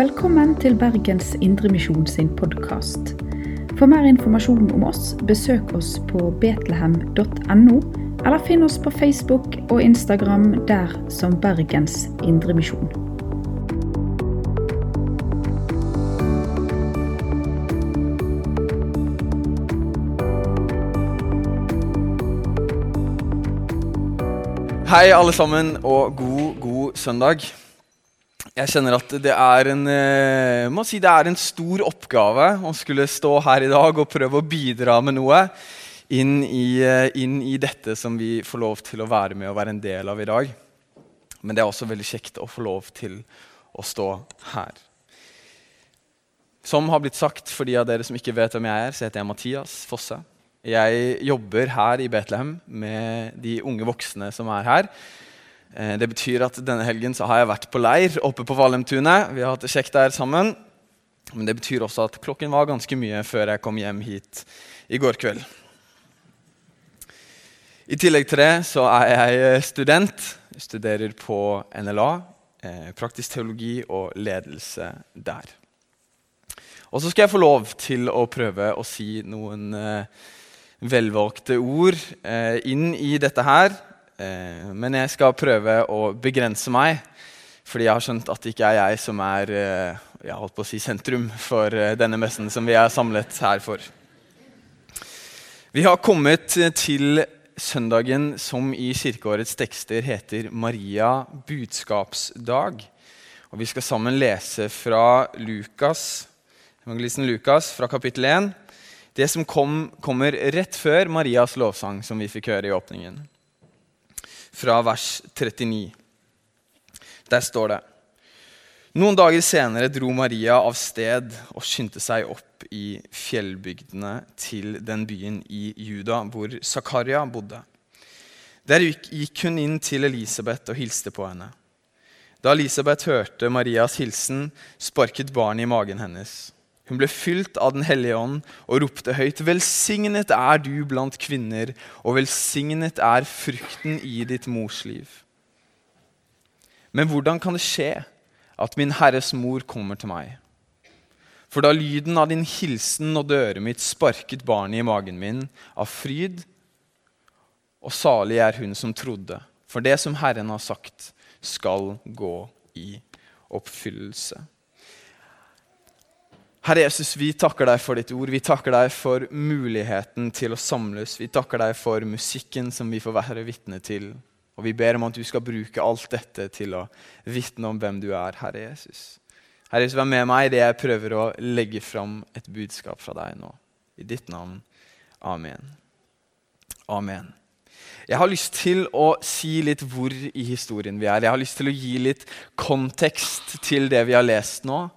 Velkommen til Bergens Indremisjon sin podkast. For mer informasjon om oss, besøk oss på betlehem.no, eller finn oss på Facebook og Instagram der som Bergens Indremisjon. Hei, alle sammen, og god, god søndag. Jeg kjenner at det er en, eh, si det er en stor oppgave å skulle stå her i dag og prøve å bidra med noe inn i, eh, inn i dette som vi får lov til å være med og være en del av i dag. Men det er også veldig kjekt å få lov til å stå her. Som har blitt sagt for de av dere som ikke vet hvem jeg er, så heter jeg Mathias Fosse. Jeg jobber her i Betlehem med de unge voksne som er her. Eh, Det betyr at denne helgen så har jeg vært på leir oppe på Valheimtunet. Vi har hatt det kjekt der sammen. Men det betyr også at klokken var ganske mye før jeg kom hjem hit i går kveld. I tillegg til det så er jeg student. Jeg studerer på NLA, eh, praktisk teologi og ledelse der. Og så skal jeg få lov til å prøve å si noen eh, velvalgte ord eh, inn i dette her. Eh, men jeg skal prøve å begrense meg, fordi jeg har skjønt at det ikke er jeg som er eh, jeg holdt på å si sentrum for eh, denne messen som vi er samlet her for. Vi har kommet til søndagen som i kirkeårets tekster heter Maria budskapsdag. Og Vi skal sammen lese fra Lukas, evangelisten Lukas fra kapittel 1. Det som kom, kommer rett før Marias lovsang, som vi fikk høre i åpningen. Fra vers 39. Der står det Noen dager senere dro Maria av sted og skyndte seg opp i fjellbygdene til den byen i Juda hvor Zakaria bodde. Der gikk hun inn til Elisabeth og hilste på henne. Da Elisabeth hørte Marias hilsen, sparket barnet i magen hennes. Hun ble fylt av Den hellige ånd og ropte høyt.: Velsignet er du blant kvinner, og velsignet er frukten i ditt mors liv. Men hvordan kan det skje at min Herres mor kommer til meg? For da lyden av din hilsen nådde øret mitt, sparket barnet i magen min av fryd, og salig er hun som trodde, for det som Herren har sagt, skal gå i oppfyllelse. Herre Jesus, vi takker deg for ditt ord. Vi takker deg for muligheten til å samles. Vi takker deg for musikken som vi får være vitne til. Og vi ber om at du skal bruke alt dette til å vitne om hvem du er, Herre Jesus. Herre Jesus, vær med meg idet jeg prøver å legge fram et budskap fra deg nå. I ditt navn. Amen. Amen. Jeg har lyst til å si litt hvor i historien vi er. Jeg har lyst til å gi litt kontekst til det vi har lest nå.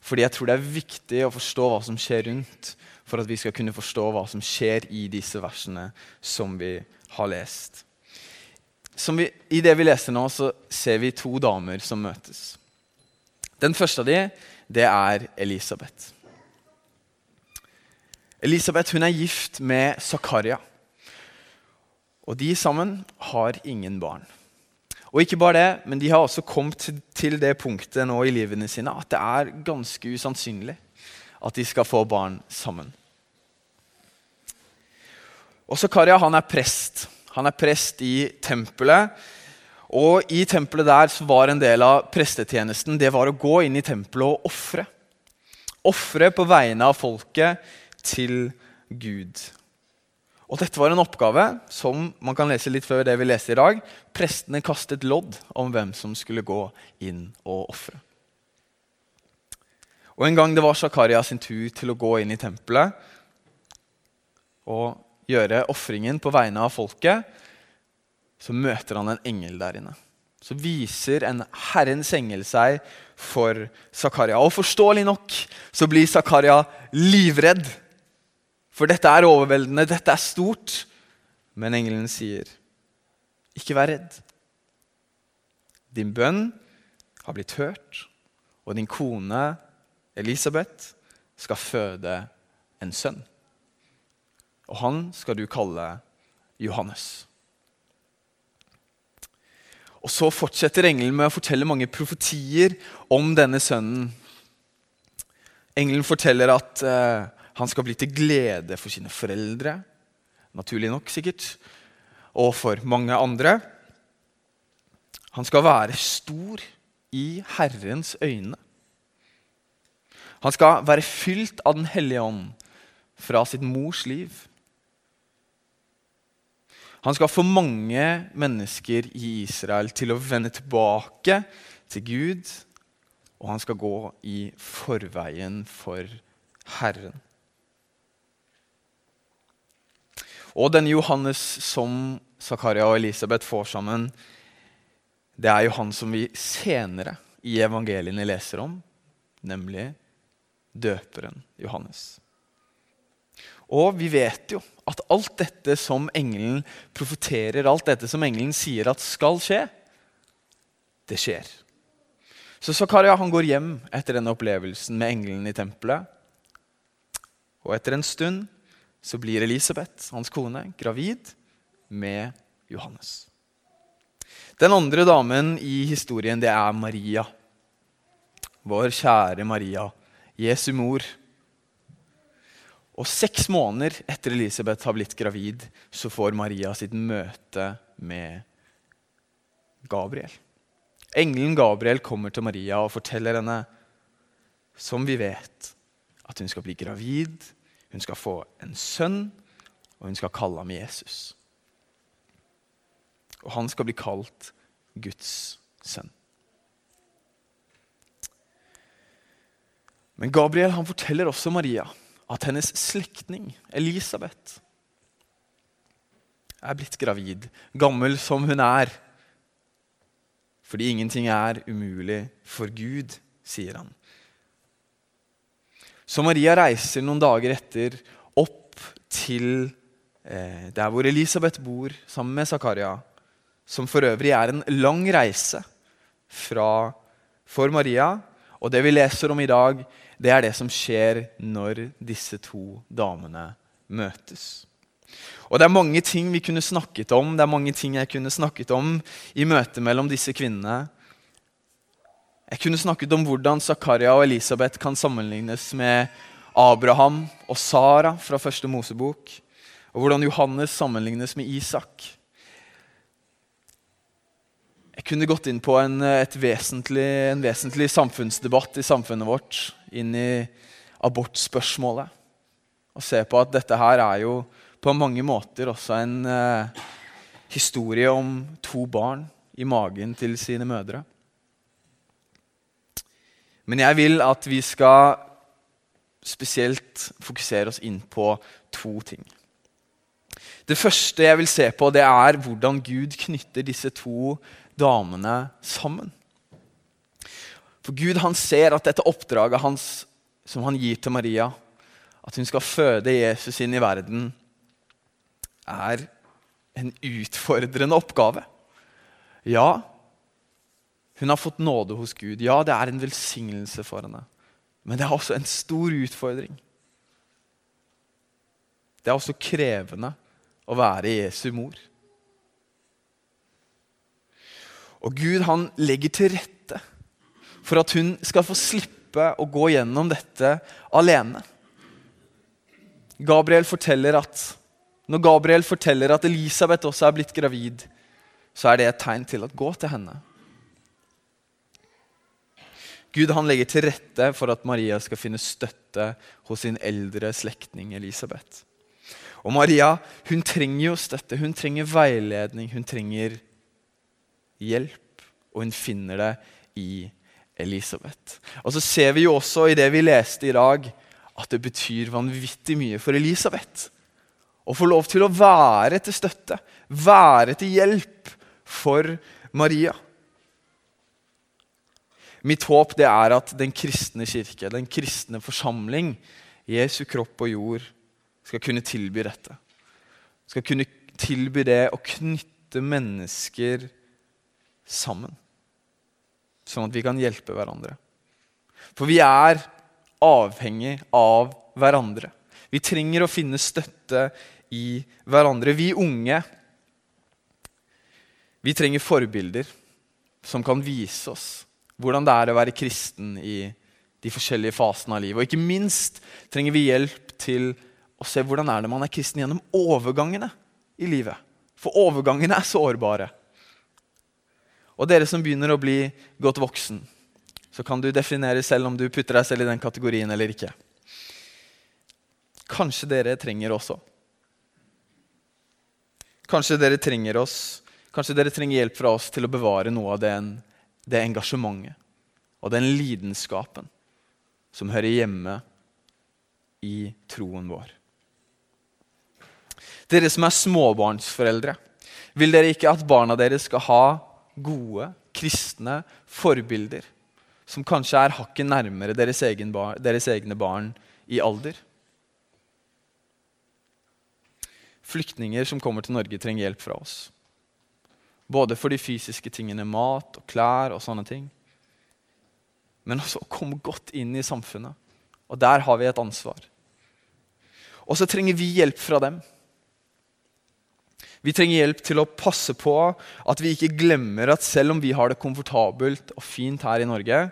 Fordi jeg tror det er viktig å forstå hva som skjer rundt, for at vi skal kunne forstå hva som skjer i disse versene som vi har lest. Vi, I det vi leser nå, så ser vi to damer som møtes. Den første av de, det er Elisabeth. Elisabeth hun er gift med Zakaria. Og de sammen har ingen barn. Og ikke bare det, men de har også kommet til det punktet nå i livene sine at det er ganske usannsynlig at de skal få barn sammen. Og Karja han er prest. Han er prest i tempelet. Og i tempelet der så var en del av prestetjenesten det var å gå inn i tempelet og ofre. Ofre på vegne av folket til Gud. Og Dette var en oppgave som man kan lese litt før det vi leser i dag. Prestene kastet lodd om hvem som skulle gå inn og ofre. Og En gang det var Zakaria sin tur til å gå inn i tempelet og gjøre ofringen på vegne av folket, så møter han en engel der inne. Så viser en Herrens engel seg for Zakaria. Og forståelig nok så blir Zakaria livredd for dette er overveldende, dette er stort. Men engelen sier, 'Ikke vær redd'. Din bønn har blitt hørt, og din kone Elisabeth skal føde en sønn. Og han skal du kalle Johannes. Og Så fortsetter engelen med å fortelle mange profetier om denne sønnen Engelen forteller at eh, han skal bli til glede for sine foreldre, naturlig nok sikkert, og for mange andre. Han skal være stor i Herrens øyne. Han skal være fylt av Den hellige ånd fra sitt mors liv. Han skal få mange mennesker i Israel til å vende tilbake til Gud, og han skal gå i forveien for Herren. Og denne Johannes som Zakaria og Elisabeth får sammen, det er jo han som vi senere i evangeliene leser om, nemlig døperen Johannes. Og vi vet jo at alt dette som engelen profeterer, alt dette som engelen sier at skal skje, det skjer. Så Zakaria går hjem etter denne opplevelsen med engelen i tempelet. Og etter en stund så blir Elisabeth, hans kone, gravid med Johannes. Den andre damen i historien det er Maria. Vår kjære Maria, Jesu mor. Og Seks måneder etter Elisabeth har blitt gravid, så får Maria sitt møte med Gabriel. Engelen Gabriel kommer til Maria og forteller henne, som vi vet, at hun skal bli gravid, hun skal få en sønn, og hun skal kalle ham Jesus. Og han skal bli kalt Guds sønn. Men Gabriel han forteller også Maria at hennes slektning Elisabeth er blitt gravid, gammel som hun er. Fordi ingenting er umulig for Gud, sier han. Så Maria reiser noen dager etter opp til eh, der hvor Elisabeth bor, sammen med Zakaria som for øvrig er en lang reise fra, for Maria. Og det vi leser om i dag, det er det som skjer når disse to damene møtes. Og Det er mange ting vi kunne snakket om, det er mange ting jeg kunne snakket om i møtet mellom disse kvinnene. Jeg kunne snakket om hvordan Zakaria og Elisabeth kan sammenlignes med Abraham og Sara fra første Mosebok, og hvordan Johannes sammenlignes med Isak. Jeg kunne gått inn på en, vesentlig, en vesentlig samfunnsdebatt i samfunnet vårt, inn i abortspørsmålet. Og se på at dette her er jo på mange måter også en eh, historie om to barn i magen til sine mødre. Men jeg vil at vi skal spesielt fokusere oss inn på to ting. Det første jeg vil se på, det er hvordan Gud knytter disse to damene sammen. For Gud han ser at dette oppdraget hans, som han gir til Maria, at hun skal føde Jesus inn i verden, er en utfordrende oppgave. Ja, hun har fått nåde hos Gud. Ja, det er en velsignelse for henne. Men det er også en stor utfordring. Det er også krevende å være Jesu mor. Og Gud han legger til rette for at hun skal få slippe å gå gjennom dette alene. Gabriel forteller at Når Gabriel forteller at Elisabeth også er blitt gravid, så er det et tegn til at gå til henne. Gud han legger til rette for at Maria skal finne støtte hos sin eldre slektning Elisabeth. Og Maria hun trenger jo støtte, hun trenger veiledning, hun trenger hjelp, og hun finner det i Elisabeth. Og så ser vi jo også i det vi leste i dag, at det betyr vanvittig mye for Elisabeth å få lov til å være til støtte, være til hjelp for Maria. Mitt håp det er at den kristne kirke, den kristne forsamling, Jesu kropp og jord, skal kunne tilby dette. Skal kunne tilby det å knytte mennesker sammen. Sånn at vi kan hjelpe hverandre. For vi er avhengig av hverandre. Vi trenger å finne støtte i hverandre. Vi unge vi trenger forbilder som kan vise oss hvordan det er å være kristen i de forskjellige fasene av livet. Og ikke minst trenger vi hjelp til å se hvordan er det man er kristen gjennom overgangene i livet. For overgangene er sårbare. Og dere som begynner å bli godt voksen, så kan du definere selv om du putter deg selv i den kategorien eller ikke. Kanskje dere trenger også. Kanskje dere trenger oss, kanskje dere trenger hjelp fra oss til å bevare noe av den, det engasjementet og den lidenskapen som hører hjemme i troen vår. Dere som er småbarnsforeldre, vil dere ikke at barna deres skal ha gode, kristne forbilder som kanskje er hakket nærmere deres, egen bar, deres egne barn i alder? Flyktninger som kommer til Norge, trenger hjelp fra oss. Både for de fysiske tingene, mat og klær og sånne ting men også å komme godt inn i samfunnet. Og der har vi et ansvar. Og så trenger vi hjelp fra dem. Vi trenger hjelp til å passe på at vi ikke glemmer at selv om vi har det komfortabelt og fint her i Norge,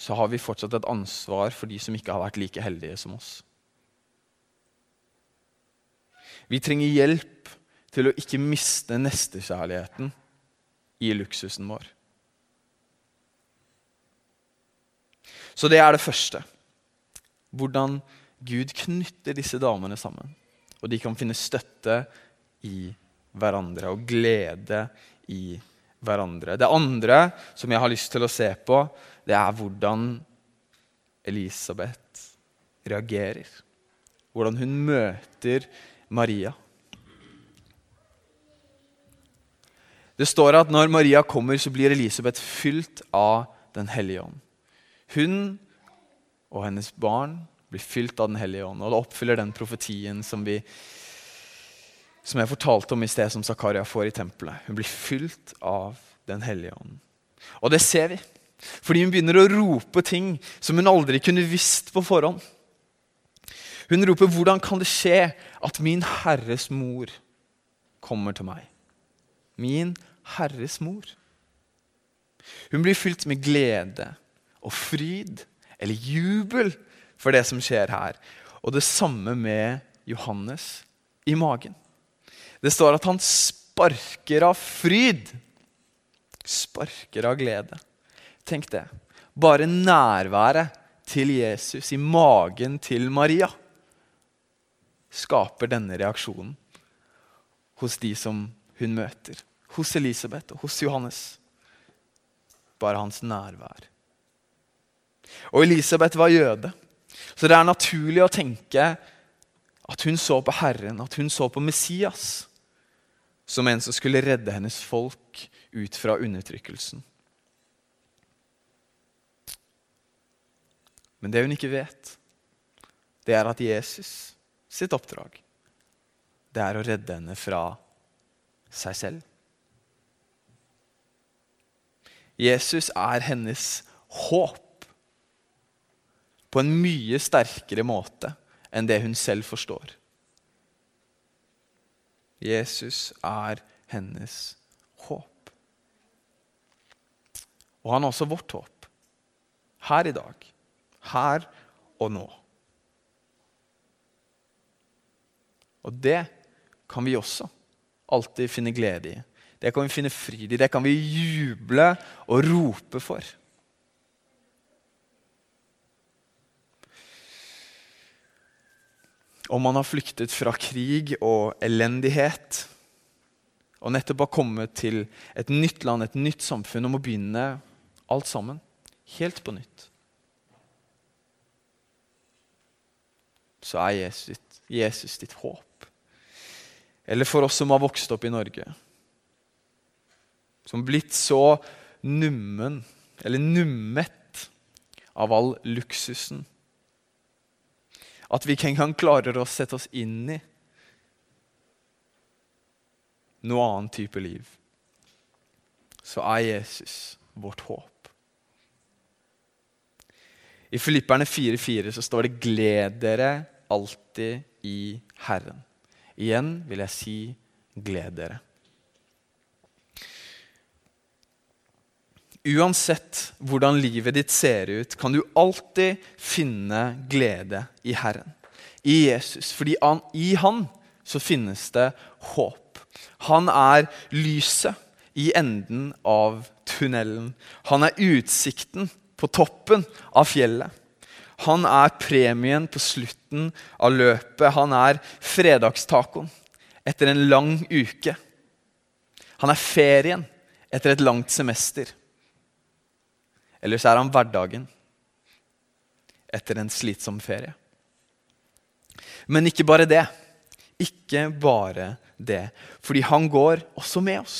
så har vi fortsatt et ansvar for de som ikke har vært like heldige som oss. Vi trenger hjelp til å ikke miste nestekjærligheten i luksusen vår. Så det er det første. Hvordan Gud knytter disse damene sammen. Og de kan finne støtte i hverandre og glede i hverandre. Det andre som jeg har lyst til å se på, det er hvordan Elisabeth reagerer. Hvordan hun møter Maria. Det står at når Maria kommer, så blir Elisabeth fylt av Den hellige ånd. Hun og hennes barn blir fylt av Den hellige ånd, og det oppfyller den profetien som, vi, som jeg fortalte om i sted, som Zakaria får i tempelet. Hun blir fylt av Den hellige ånd. Og det ser vi, fordi hun begynner å rope ting som hun aldri kunne visst på forhånd. Hun roper 'Hvordan kan det skje at min Herres mor kommer til meg?' Min Herres mor. Hun blir fylt med glede og fryd eller jubel for det som skjer her. Og det samme med Johannes i magen. Det står at han sparker av fryd. Sparker av glede. Tenk det. Bare nærværet til Jesus i magen til Maria skaper denne reaksjonen hos de som hun møter. Hos Elisabeth og hos Johannes. Bare hans nærvær. Og Elisabeth var jøde. Så det er naturlig å tenke at hun så på Herren, at hun så på Messias som en som skulle redde hennes folk ut fra undertrykkelsen. Men det hun ikke vet, det er at Jesus sitt oppdrag det er å redde henne fra seg selv. Jesus er hennes håp på en mye sterkere måte enn det hun selv forstår. Jesus er hennes håp. Og han er også vårt håp. Her i dag. Her og nå. Og det kan vi også alltid finne glede i. Det kan vi finne fryd i. Det kan vi juble og rope for. om man har flyktet fra krig og elendighet og nettopp har kommet til et nytt land, et nytt samfunn, og må begynne alt sammen helt på nytt. Så er Jesus ditt, Jesus ditt håp. Eller for oss som har vokst opp i Norge, som blitt så nummen, eller nummet, av all luksusen at vi ikke engang klarer å sette oss inn i noe annen type liv, så er Jesus vårt håp. I Filipperne 4,4 så står det 'gled dere alltid i Herren'. Igjen vil jeg si 'gled dere'. Uansett hvordan livet ditt ser ut, kan du alltid finne glede i Herren, i Jesus. Fordi han, i Han så finnes det håp. Han er lyset i enden av tunnelen. Han er utsikten på toppen av fjellet. Han er premien på slutten av løpet. Han er fredagstacoen etter en lang uke. Han er ferien etter et langt semester. Eller så er han hverdagen etter en slitsom ferie. Men ikke bare det. Ikke bare det. Fordi han går også med oss.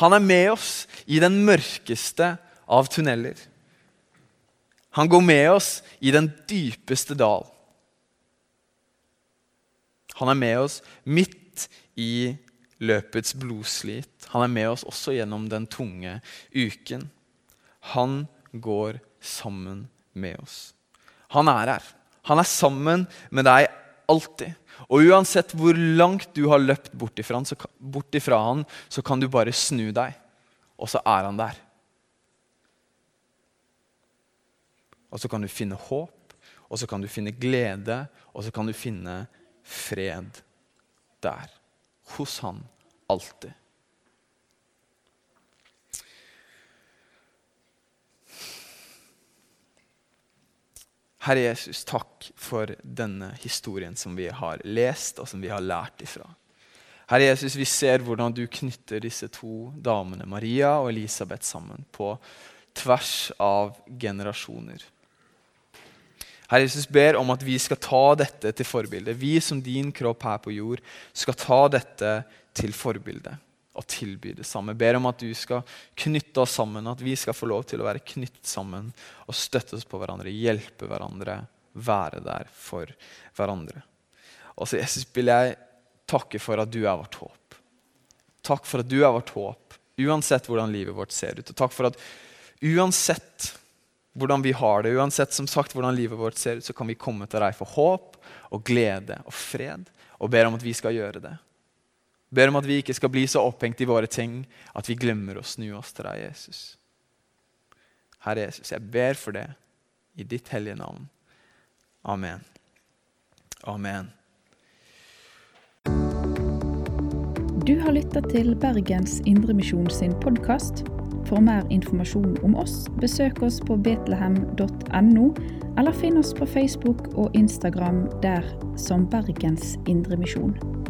Han er med oss i den mørkeste av tunneler. Han går med oss i den dypeste dal. Han er med oss midt i løpets blodslit. Han er med oss også gjennom den tunge uken. Han går sammen med oss. Han er her. Han er sammen med deg alltid. Og uansett hvor langt du har løpt bort ifra, han, så, bort ifra han, så kan du bare snu deg, og så er han der. Og så kan du finne håp, og så kan du finne glede, og så kan du finne fred der. Hos han alltid. Herre Jesus, takk for denne historien som vi har lest og som vi har lært ifra. Herre Jesus, vi ser hvordan du knytter disse to damene, Maria og Elisabeth, sammen på tvers av generasjoner. Herre Jesus ber om at vi skal ta dette til forbilde. Vi som din kropp her på jord skal ta dette til forbilde og tilby det samme. Ber om at du skal knytte oss sammen, at vi skal få lov til å være knyttet sammen og støtte oss på hverandre, hjelpe hverandre, være der for hverandre. Og så Jesus vil jeg takke for at du er vårt håp. Takk for at du er vårt håp, uansett hvordan livet vårt ser ut. Og takk for at uansett hvordan vi har det, uansett som sagt hvordan livet vårt ser ut, så kan vi komme til deg for håp og glede og fred, og ber om at vi skal gjøre det. Ber om at vi ikke skal bli så opphengt i våre ting at vi glemmer å snu oss til deg, Jesus. Herre Jesus, jeg ber for det i ditt hellige navn. Amen. Amen. Du har lytta til Bergens Indremisjon sin podkast. For mer informasjon om oss, besøk oss på betlehem.no, eller finn oss på Facebook og Instagram der som Bergens Indremisjon.